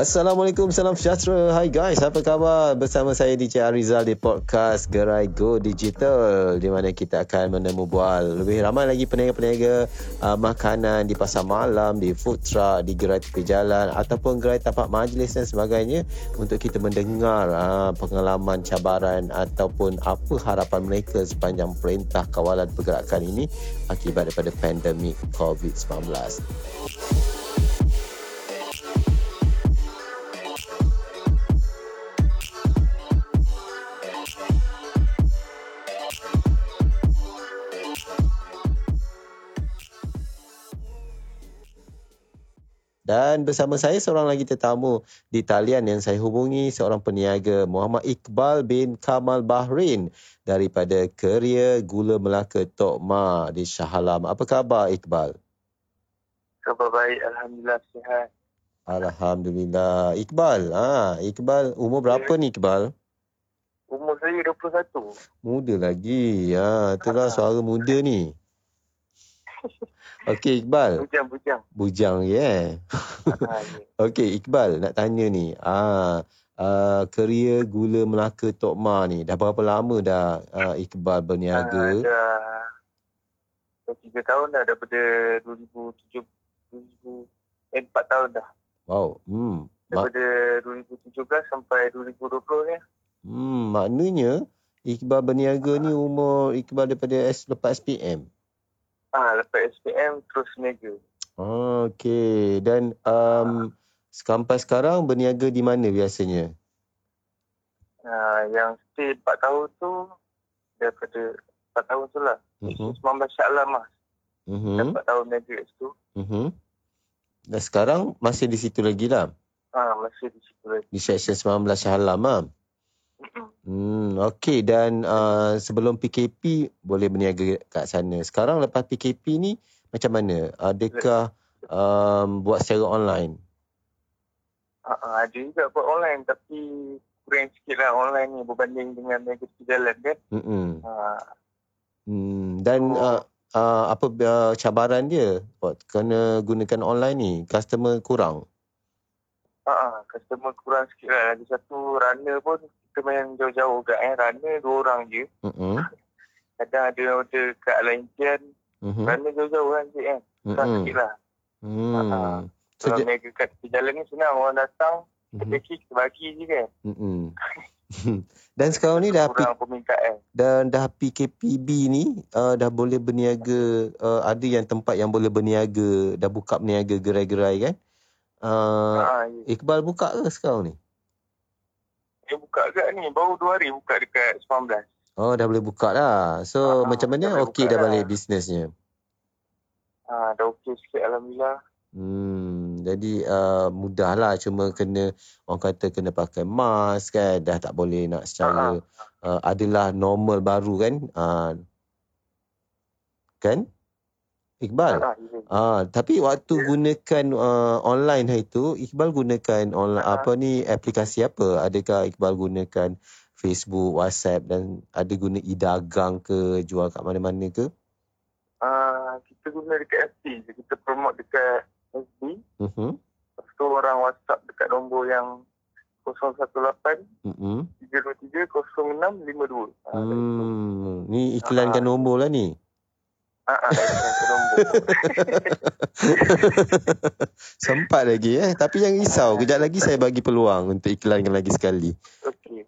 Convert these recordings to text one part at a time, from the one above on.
Assalamualaikum, salam sejahtera. Hai guys, apa khabar? Bersama saya DJ Arizal di podcast Gerai Go Digital di mana kita akan menemu bual lebih ramai lagi peniaga-peniaga uh, makanan di pasar malam, di food truck, di gerai tepi jalan ataupun gerai tapak majlis dan sebagainya untuk kita mendengar uh, pengalaman cabaran ataupun apa harapan mereka sepanjang perintah kawalan pergerakan ini akibat daripada pandemik COVID-19. Dan bersama saya seorang lagi tetamu di talian yang saya hubungi seorang peniaga Muhammad Iqbal bin Kamal Bahrain daripada Keria Gula Melaka Tok Ma di Shah Alam. Apa khabar Iqbal? Khabar baik, Alhamdulillah sihat. Alhamdulillah. Iqbal, ah, Iqbal umur berapa ni Iqbal? Umur saya 21. Muda lagi. Ha, itulah suara muda ni. Okey Iqbal. Bujang-bujang. Bujang ya. Yeah. Okey Iqbal nak tanya ni. Ah uh, kerja gula Melaka Tok Ma ni dah berapa lama dah uh, Iqbal berniaga? Uh, dah dah 3 tahun dah daripada 2007 2000 eh 4 tahun dah. Wow. Hmm. Daripada Ma- 2017 sampai 2020 ni. Hmm, maknanya Iqbal berniaga ni umur Iqbal daripada S, lepas SPM. Ah, lepas SPM terus niaga. Oh, okey. Dan um, sampai sekarang berniaga di mana biasanya? Ah, yang stay 4 tahun tu daripada 4 tahun tu lah. Uh-huh. 19 Syaklah mas. Uh-huh. 4 tahun niaga kat situ. Uh-huh. Dan sekarang masih di situ lagi lah? Ah, masih di situ lagi. Di section 19 Syahlam lah? Hmm, okey dan uh, sebelum PKP boleh berniaga kat sana. Sekarang lepas PKP ni macam mana? Adakah um, buat secara online? Uh, ada juga buat online tapi kurang sikit lah online ni berbanding dengan di jalan kan. Hmm. Uh. Hmm. Dan so, uh, uh, apa uh, cabaran dia buat kena gunakan online ni? Customer kurang? uh, customer kurang sikit lah. Lagi satu runner pun kita main jauh-jauh kat eh. Runner dua orang je. Uh-huh. Kadang ada order kat Laintian. Uh-huh. Runner jauh-jauh kan cik kan. Susah uh-huh. sikit lah. Hmm. Uh-huh. Kalau Sejak... mega kat jalan ni senang. Orang datang. Uh-huh. Kita kita bagi je kan. Uh-huh. Dan sekarang ni dah P- dan dah PKPB ni uh, dah boleh berniaga uh, ada yang tempat yang boleh berniaga dah buka berniaga gerai-gerai kan uh, ha, ya. Iqbal buka ke sekarang ni dia buka kat ni. Baru dua hari buka dekat 19. Oh, dah boleh buka dah. So, ha, macam mana okey dah balik bisnesnya? Ha, dah okey sikit Alhamdulillah. Hmm, jadi uh, mudahlah cuma kena orang kata kena pakai mask kan dah tak boleh nak secara uh, adalah normal baru kan uh, kan Iqbal. Ah, tapi waktu yeah. gunakan uh, online hari tu, Iqbal gunakan online uh apa ni aplikasi apa? Adakah Iqbal gunakan Facebook, WhatsApp dan ada guna e-dagang ke jual kat mana-mana ke? Ah, uh, kita guna dekat FB, kita promote dekat FB. Mhm. Lepas tu orang WhatsApp dekat nombor yang 018 mhm 323 0652. Hmm, ni iklankan uh, nombor lah ni. Sempat lagi eh. Tapi jangan risau. Kejap lagi saya bagi peluang untuk iklankan lagi sekali. Okay.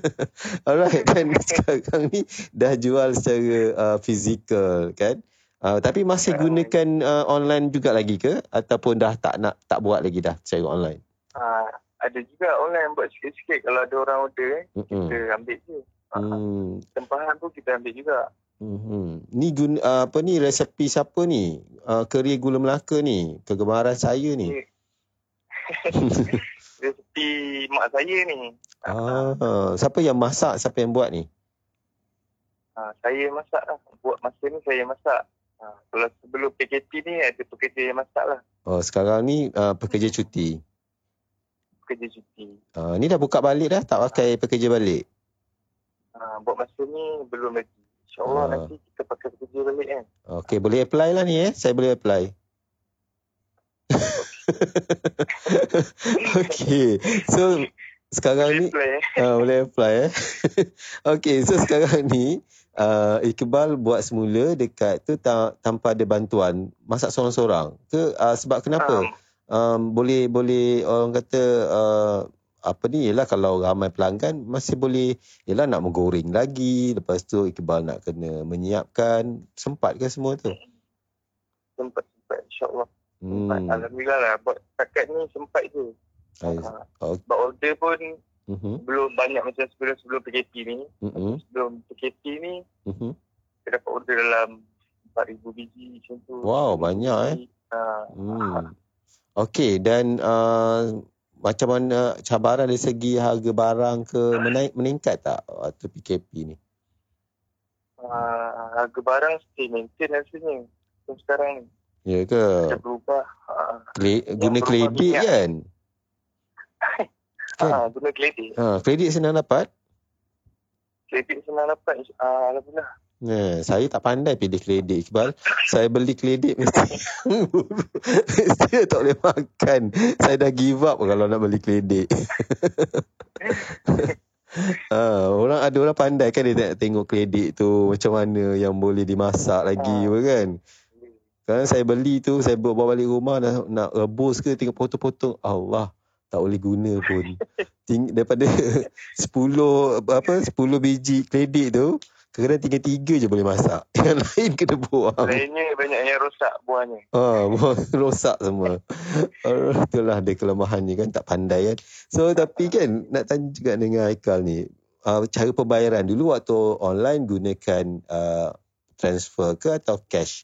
Alright. Dan sekarang ni dah jual secara uh, fizikal kan. Uh, tapi masih gunakan uh, online juga lagi ke? Ataupun dah tak nak tak buat lagi dah secara online? Uh, ada juga online buat sikit-sikit. Kalau ada orang order eh, mm-hmm. kita ambil je. Hmm. Tempahan pun kita ambil juga. Hmm. Ni guna uh, apa ni resepi siapa ni? Uh, keri gula Melaka ni, kegemaran saya ni. resepi mak saya ni. Ah, siapa yang masak? Siapa yang buat ni? Ah, saya masak lah. Buat masa ni saya masak. Ah, kalau sebelum PKP ni ada pekerja yang masak lah. Oh, sekarang ni uh, pekerja cuti. Pekerja cuti. Ah, ni dah buka balik dah? Tak pakai pekerja balik? Ah, buat masa ni belum lagi. InsyaAllah uh. nanti kita pakai kerja balik kan. Okey, boleh apply lah ni eh. Saya boleh apply. okay. So sekarang ni uh, boleh apply eh. okay, so sekarang ni uh, Iqbal buat semula dekat tu ta- tanpa ada bantuan masak seorang-seorang ke uh, sebab kenapa? Um, um, boleh boleh orang kata uh, apa ni ialah kalau ramai pelanggan masih boleh ialah nak menggoreng lagi lepas tu Iqbal nak kena menyiapkan sempat ke semua tu sempat sempat insyaallah hmm. alhamdulillah lah buat setakat ni sempat je uh, okay. sebab order pun uh-huh. belum banyak macam sebelum sebelum PKP ni uh-huh. sebelum PKP ni uh-huh. kita dapat order dalam 4000 biji macam tu wow banyak eh uh, hmm. Okey dan uh, macam mana cabaran dari segi harga barang ke menaik meningkat tak waktu PKP ni? Uh, harga barang still maintain rasanya untuk sekarang ni. Ya ke? Macam berubah. Uh, Kle- guna kredit kan? kan? Uh, guna kredit. Ha, kredit senang dapat? Kredit senang dapat. Uh, Alhamdulillah. Nah, saya tak pandai pilih kredit Iqbal. Saya beli kredit mesti mesti tak boleh makan. Saya dah give up kalau nak beli kredit. ha, orang ada orang pandai kan dia tengok kredit tu macam mana yang boleh dimasak lagi ha. kan. Kan saya beli tu saya bawa balik rumah nak, nak rebus ke tengok potong-potong Allah tak boleh guna pun. Ting, daripada 10 apa 10 biji kredit tu Kadang-kadang tinggal tiga je boleh masak. Yang lain kena buang. Lainnya banyak yang rosak buahnya. Ha, buah rosak semua. Itulah dia kelemahannya kan. Tak pandai kan. So tapi kan nak tanya juga dengan Aikal ni. Uh, cara pembayaran dulu waktu online gunakan uh, transfer ke atau cash?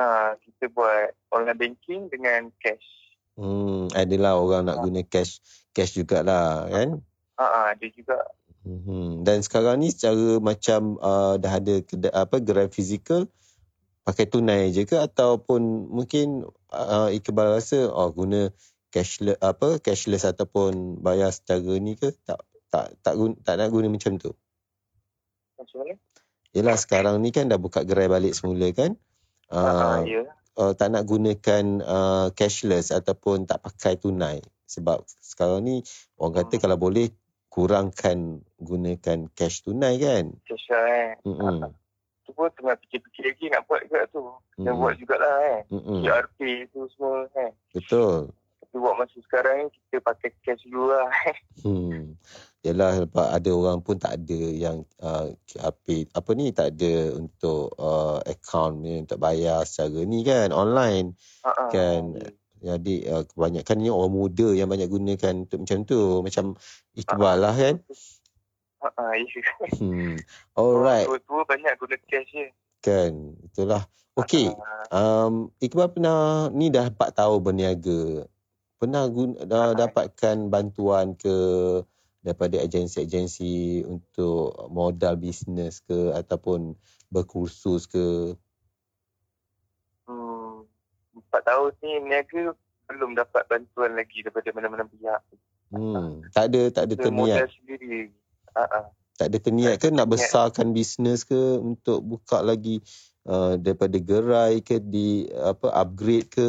Uh, kita buat online banking dengan cash. Hmm, adalah orang nak guna cash cash jugalah kan? Ha, uh, ada juga Hmm. Dan sekarang ni secara macam uh, dah ada kedai, apa gerai fizikal pakai tunai je ke ataupun mungkin uh, Iqbal rasa oh guna cashless apa cashless ataupun bayar secara ni ke tak tak tak guna, tak nak guna macam tu. Macam mana? Yalah sekarang ni kan dah buka gerai balik semula kan? Uh, uh, ya. Uh, tak nak gunakan uh, cashless ataupun tak pakai tunai sebab sekarang ni orang kata hmm. kalau boleh kurangkan gunakan cash tunai kan? Cash lah eh. Mm-hmm. Tu pun tengah fikir-fikir lagi nak buat juga tu. Mm-hmm. Nak buat jugalah eh. Mm-hmm. QRP tu semua eh. Betul. Tapi buat masa sekarang ni kita pakai cash dulu lah eh. Hmm. Yalah sebab ada orang pun tak ada yang uh, QRP. Apa ni tak ada untuk uh, account ni untuk bayar secara ni kan online. Uh-uh. Kan. Jadi uh, kebanyakan ni orang muda yang banyak gunakan untuk macam tu. Macam Iqbal lah kan. Uh, uh, hmm. Alright. Orang tua banyak guna cash je. Kan. Itulah. Okay. Um, Iqbal pernah ni dah 4 tahun berniaga. Pernah guna, dah dapatkan bantuan ke daripada agensi-agensi untuk modal bisnes ke ataupun berkursus ke empat tahun ni niaga belum dapat bantuan lagi daripada mana-mana pihak. Hmm, tak ada tak ada terniat. sendiri. Uh-huh. Tak ada terniat ke nak besarkan bisnes ke untuk buka lagi uh, daripada gerai ke di apa upgrade ke?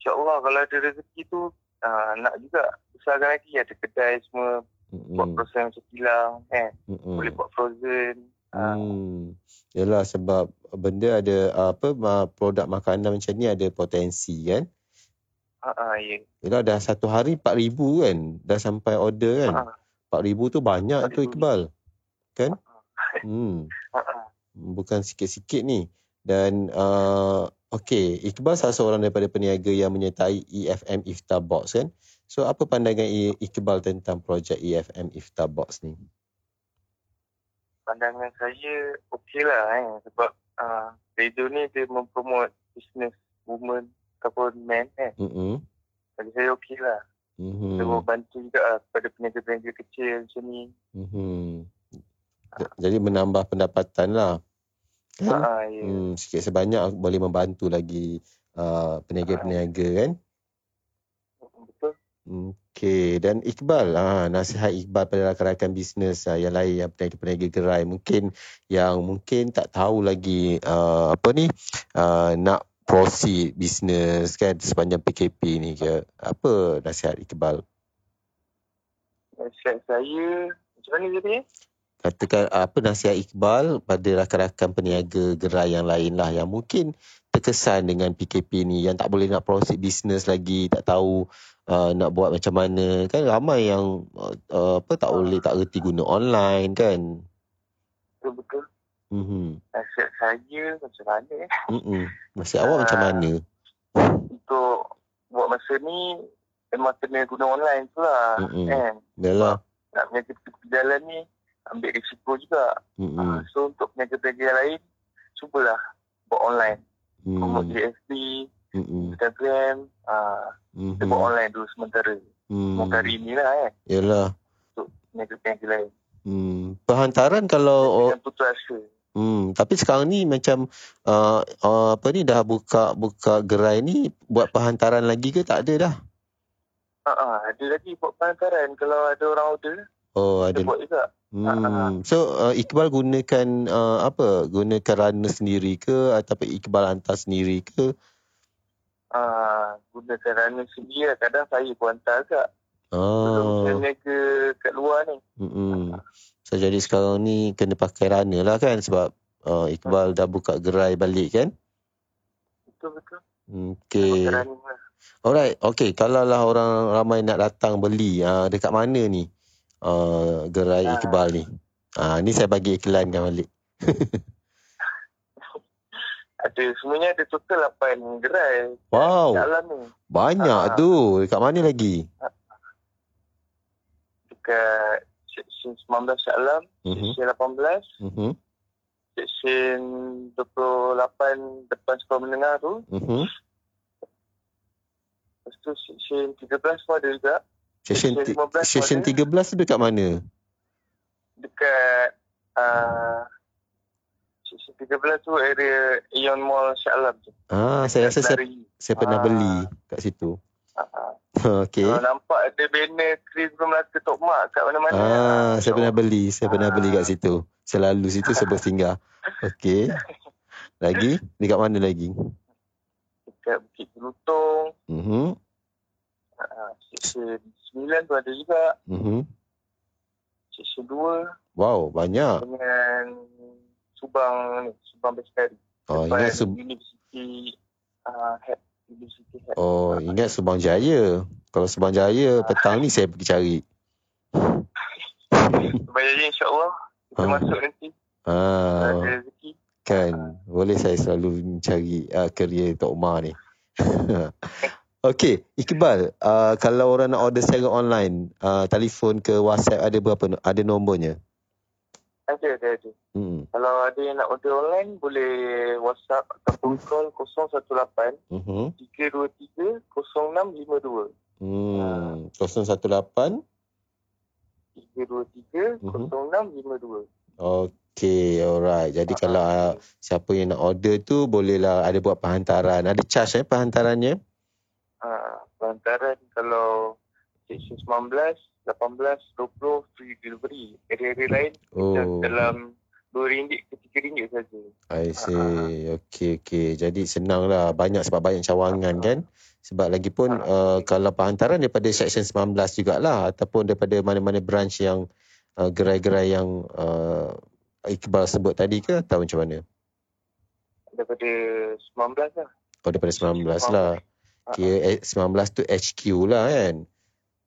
InsyaAllah kalau ada rezeki tu uh, nak juga besarkan lagi ada kedai semua mm-hmm. buat proses macam kilang eh. Mm-hmm. Boleh buat frozen. Hmm. Yalah sebab benda ada apa produk makanan macam ni ada potensi kan? Ha ah ya. Yalah dah satu hari 4000 kan dah sampai order kan? Ha. 4000 tu banyak 4, tu Iqbal. Kan? Hmm. Bukan sikit-sikit ni. Dan uh, okey, Iqbal salah seorang daripada peniaga yang menyertai EFM Iftar Box kan? So apa pandangan Iqbal tentang projek EFM Iftar Box ni? Pandangan saya okey lah eh. sebab uh, radio ni dia mempromot business woman ataupun man eh. Mm-hmm. Bagi saya okey lah. Mm-hmm. Dia membantu juga lah kepada peniaga-peniaga kecil macam ni. Mm-hmm. Jadi menambah pendapatan lah. Kan? Ha, ya. hmm, sikit sebanyak boleh membantu lagi uh, peniaga-peniaga kan? Okey dan Iqbal ah nasihat Iqbal pada rakan-rakan bisnes ah, yang lain yang peniaga-peniaga gerai. Mungkin yang mungkin tak tahu lagi uh, apa ni uh, nak proceed bisnes kan sepanjang PKP ni ke. Apa nasihat Iqbal? Nasihat saya macam mana jadi katakan apa nasihat Iqbal pada rakan-rakan peniaga gerai yang lain lah yang mungkin terkesan dengan PKP ni yang tak boleh nak proceed bisnes lagi tak tahu uh, nak buat macam mana kan ramai yang uh, apa tak boleh tak reti guna online kan betul-betul Mhm. Nasihat saya macam mana eh? Mhm. Nasihat awak uh, macam mana? Untuk buat masa ni memang kena guna online tu lah. Mhm. Kan? Yalah. Nak punya jalan ni ambil risiko juga. Mhm. Uh, so untuk peniaga-peniaga lain cubalah buat online. Mhm. Promote GSP, mhm. Instagram, uh, mhm. kita buat online dulu sementara. Mhm. Muka hari ni lah eh. Yalah. Untuk peniaga-peniaga lain. Hmm. Perhantaran kalau Dengan putus asa. Hmm, tapi sekarang ni macam uh, uh, apa ni dah buka buka gerai ni buat perhantaran lagi ke tak ada dah? Ha uh, ada lagi buat perhantaran kalau ada orang order. Oh, ada. Buat juga. Hmm. Uh-huh. So uh, Iqbal gunakan uh, apa? Gunakan runner sendiri ke ataupun Iqbal hantar sendiri ke? Ah, uh, gunakan runner sendiri kadang saya pun hantar juga. Oh. Sebelum ke kat luar ni. Hmm. So jadi sekarang ni kena pakai runner lah kan sebab uh, Iqbal dah buka gerai balik kan? Betul betul. Okay. Lah. Alright, okay. Kalau lah orang ramai nak datang beli, uh, dekat mana ni uh, gerai. Iqbal ni? Uh, ni saya bagi iklan kan balik. ada semuanya ada total 8 gerai. Wow. ni. Banyak ha. tu. Dekat mana lagi? Dekat Seksyen 19 Shah Alam, uh-huh. Seksyen 18, uh-huh. Seksyen 28 depan sekolah menengah tu. Uh-huh. Lepas tu Seksyen 13 pun ada juga. Seksyen, Seksyen 13 tu dekat mana? Dekat uh, 13 tu area Ion Mall Shah Alam tu. Ah, saya rasa saya, saya pernah ah. beli kat situ. Uh-huh. Okey. Kalau nampak ada banner Chris Melaka Tok Mak kat mana-mana. Ah, ah saya pernah beli. Saya ah. pernah beli kat situ. Selalu situ sebab singgah. Okey. Lagi? Dekat mana lagi? Dekat Bukit Gelutong. Mhm. Ah, Seksyen 9 tu ada juga. Mhm. Seksyen 2. Wow, banyak. Dengan Subang Subang Bestari. Oh, ingat Subang. University uh, Head Oh, ingat Subang Jaya. Kalau Subang Jaya, petang ni saya pergi cari. Subang Jaya insyaAllah. Kita ah. masuk nanti. Ah. Kan, ah. boleh saya selalu mencari uh, kerja Tok Umar ni. Okey, Iqbal, uh, kalau orang nak order secara online, uh, telefon ke WhatsApp ada berapa? Ada nombornya? Ada, ada, ada. Hmm. Kalau ada yang nak order online, boleh WhatsApp ataupun call 018 uh-huh. 323 0652. Hmm. Uh, 018 323 0652. Okay, alright. Jadi uh-huh. kalau uh, siapa yang nak order tu, bolehlah ada buat perhantaran. Ada charge eh perhantarannya? Uh, perhantaran kalau 19 18, 20 free delivery. Area-area lain oh. dalam RM2 ke RM3 saja. I see. Uh-huh. Okey, okey. Jadi senang lah. Banyak sebab banyak cawangan uh-huh. kan. Sebab lagi pun uh-huh. uh, kalau perhantaran daripada Section 19 jugalah. Ataupun daripada mana-mana branch yang uh, gerai-gerai yang uh, Iqbal sebut tadi ke atau macam mana? Daripada 19 lah. Oh, daripada 19, 19. lah. Uh-huh. 19 tu HQ lah kan?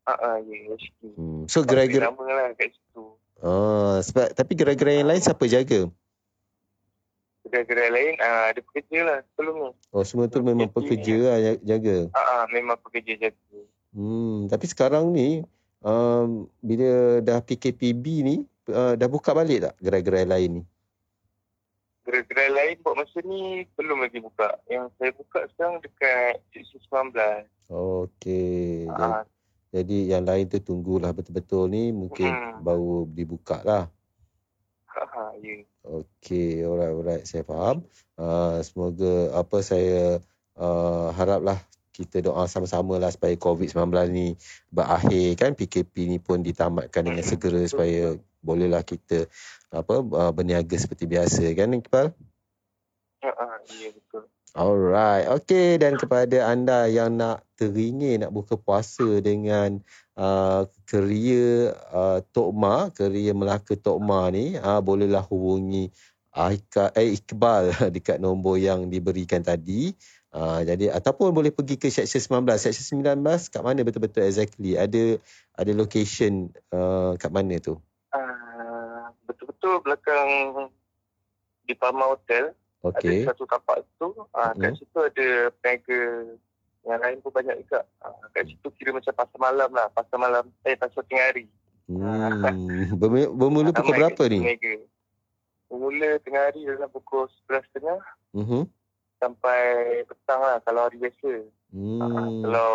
Ah, uh, ya, HQ. Hmm. So gerai-gerai nama lah kat situ. Oh, sebab tapi gerai-gerai yang lain siapa jaga? Gerai-gerai lain uh, ada pekerja lah sebelum ni. Oh, semua tu memang pekerja lah jaga. Ah, uh, memang pekerja jaga. Hmm, tapi sekarang ni um, bila dah PKPB ni uh, dah buka balik tak gerai-gerai lain ni? Gerai-gerai lain buat masa ni belum lagi buka. Yang saya buka sekarang dekat 19. Okey. Uh, jadi yang lain tu tunggulah betul-betul ni mungkin hmm. baru dibuka lah. Ha, ya. Okey, alright, alright. Saya faham. Uh, semoga apa saya uh, haraplah kita doa sama-sama lah supaya COVID-19 ni berakhir kan. PKP ni pun ditamatkan dengan hmm. segera supaya bolehlah kita apa uh, berniaga seperti biasa kan Iqbal? Ha, ya, betul. Alright. Okay. Dan kepada anda yang nak teringin nak buka puasa dengan uh, keria uh, Tokma, keria Melaka Tokma ni, uh, bolehlah hubungi Aika, eh, Iqbal dekat nombor yang diberikan tadi. Uh, jadi ataupun boleh pergi ke section 19. Section 19 kat mana betul-betul exactly? Ada ada location uh, kat mana tu? Uh, betul-betul belakang di Palma Hotel. Okay. Ada satu tapak tu. Uh, kat hmm. situ ada peniaga yang lain pun banyak juga. Uh, kat situ kira macam pasar malam lah. Pasar malam. Eh, pasar tengah hari. Hmm. Bermula pukul berapa ni? Peniaga. Bermula tengah hari dalam pukul 11.30. Uh-huh. Sampai petang lah kalau hari biasa. Hmm. Uh, kalau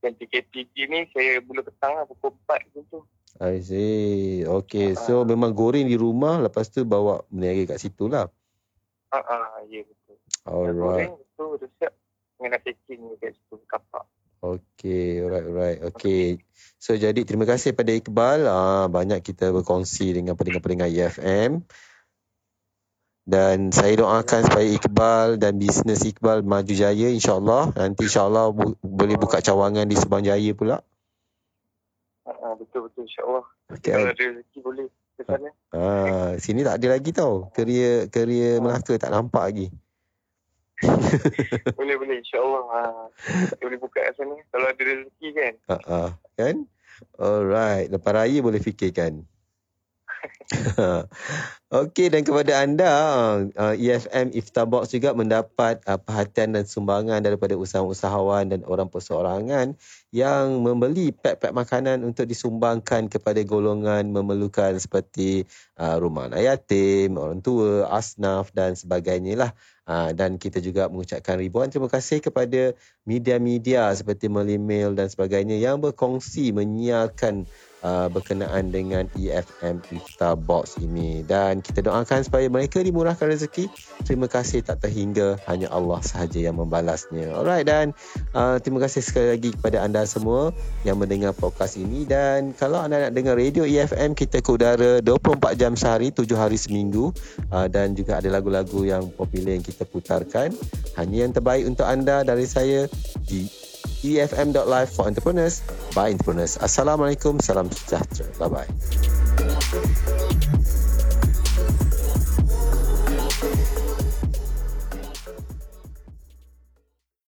yang TKTG ni saya mula petang lah pukul 4 tu. I see. Okay. Uh, so memang goreng di rumah lepas tu bawa meniaga kat situ lah. Ah, uh, ya betul. Alright. Tu dah siap dengan packing dekat situ kapak. Okay, alright, alright. Okay. So, jadi terima kasih pada Iqbal. Ah, banyak kita berkongsi dengan pendengar-pendengar EFM. Dan saya doakan supaya Iqbal dan bisnes Iqbal maju jaya insyaAllah. Nanti insyaAllah bu- boleh buka cawangan di Subang Jaya pula. Ah, betul-betul insyaAllah. Okay. Kalau ada rezeki boleh sana. Ah, sini tak ada lagi tau. Keria keria ah. Melaka tak nampak lagi. boleh boleh insyaallah. Ha. boleh buka kat sana kalau ada rezeki kan. Ha uh, kan? Alright, lepas raya boleh fikirkan. Okey dan kepada anda uh, EFM Iftar Box juga mendapat uh, perhatian dan sumbangan daripada usahawan-usahawan dan orang perseorangan yang membeli pek-pek makanan untuk disumbangkan kepada golongan memerlukan seperti uh, rumah anak yatim, orang tua, asnaf dan sebagainya lah. Dan kita juga mengucapkan ribuan terima kasih kepada media-media seperti Melimil dan sebagainya yang berkongsi menyiarkan uh, berkenaan dengan EFM Iftar Box ini. Dan kita doakan supaya mereka dimurahkan rezeki. Terima kasih tak terhingga hanya Allah sahaja yang membalasnya. Alright dan uh, terima kasih sekali lagi kepada anda semua yang mendengar podcast ini. Dan kalau anda nak dengar radio EFM kita ke udara 24 jam sehari 7 hari seminggu. Uh, dan juga ada lagu-lagu yang popular yang kita putarkan. Hanya yang terbaik untuk anda dari saya di efm.live for entrepreneurs by entrepreneurs. Assalamualaikum, salam sejahtera. Bye bye.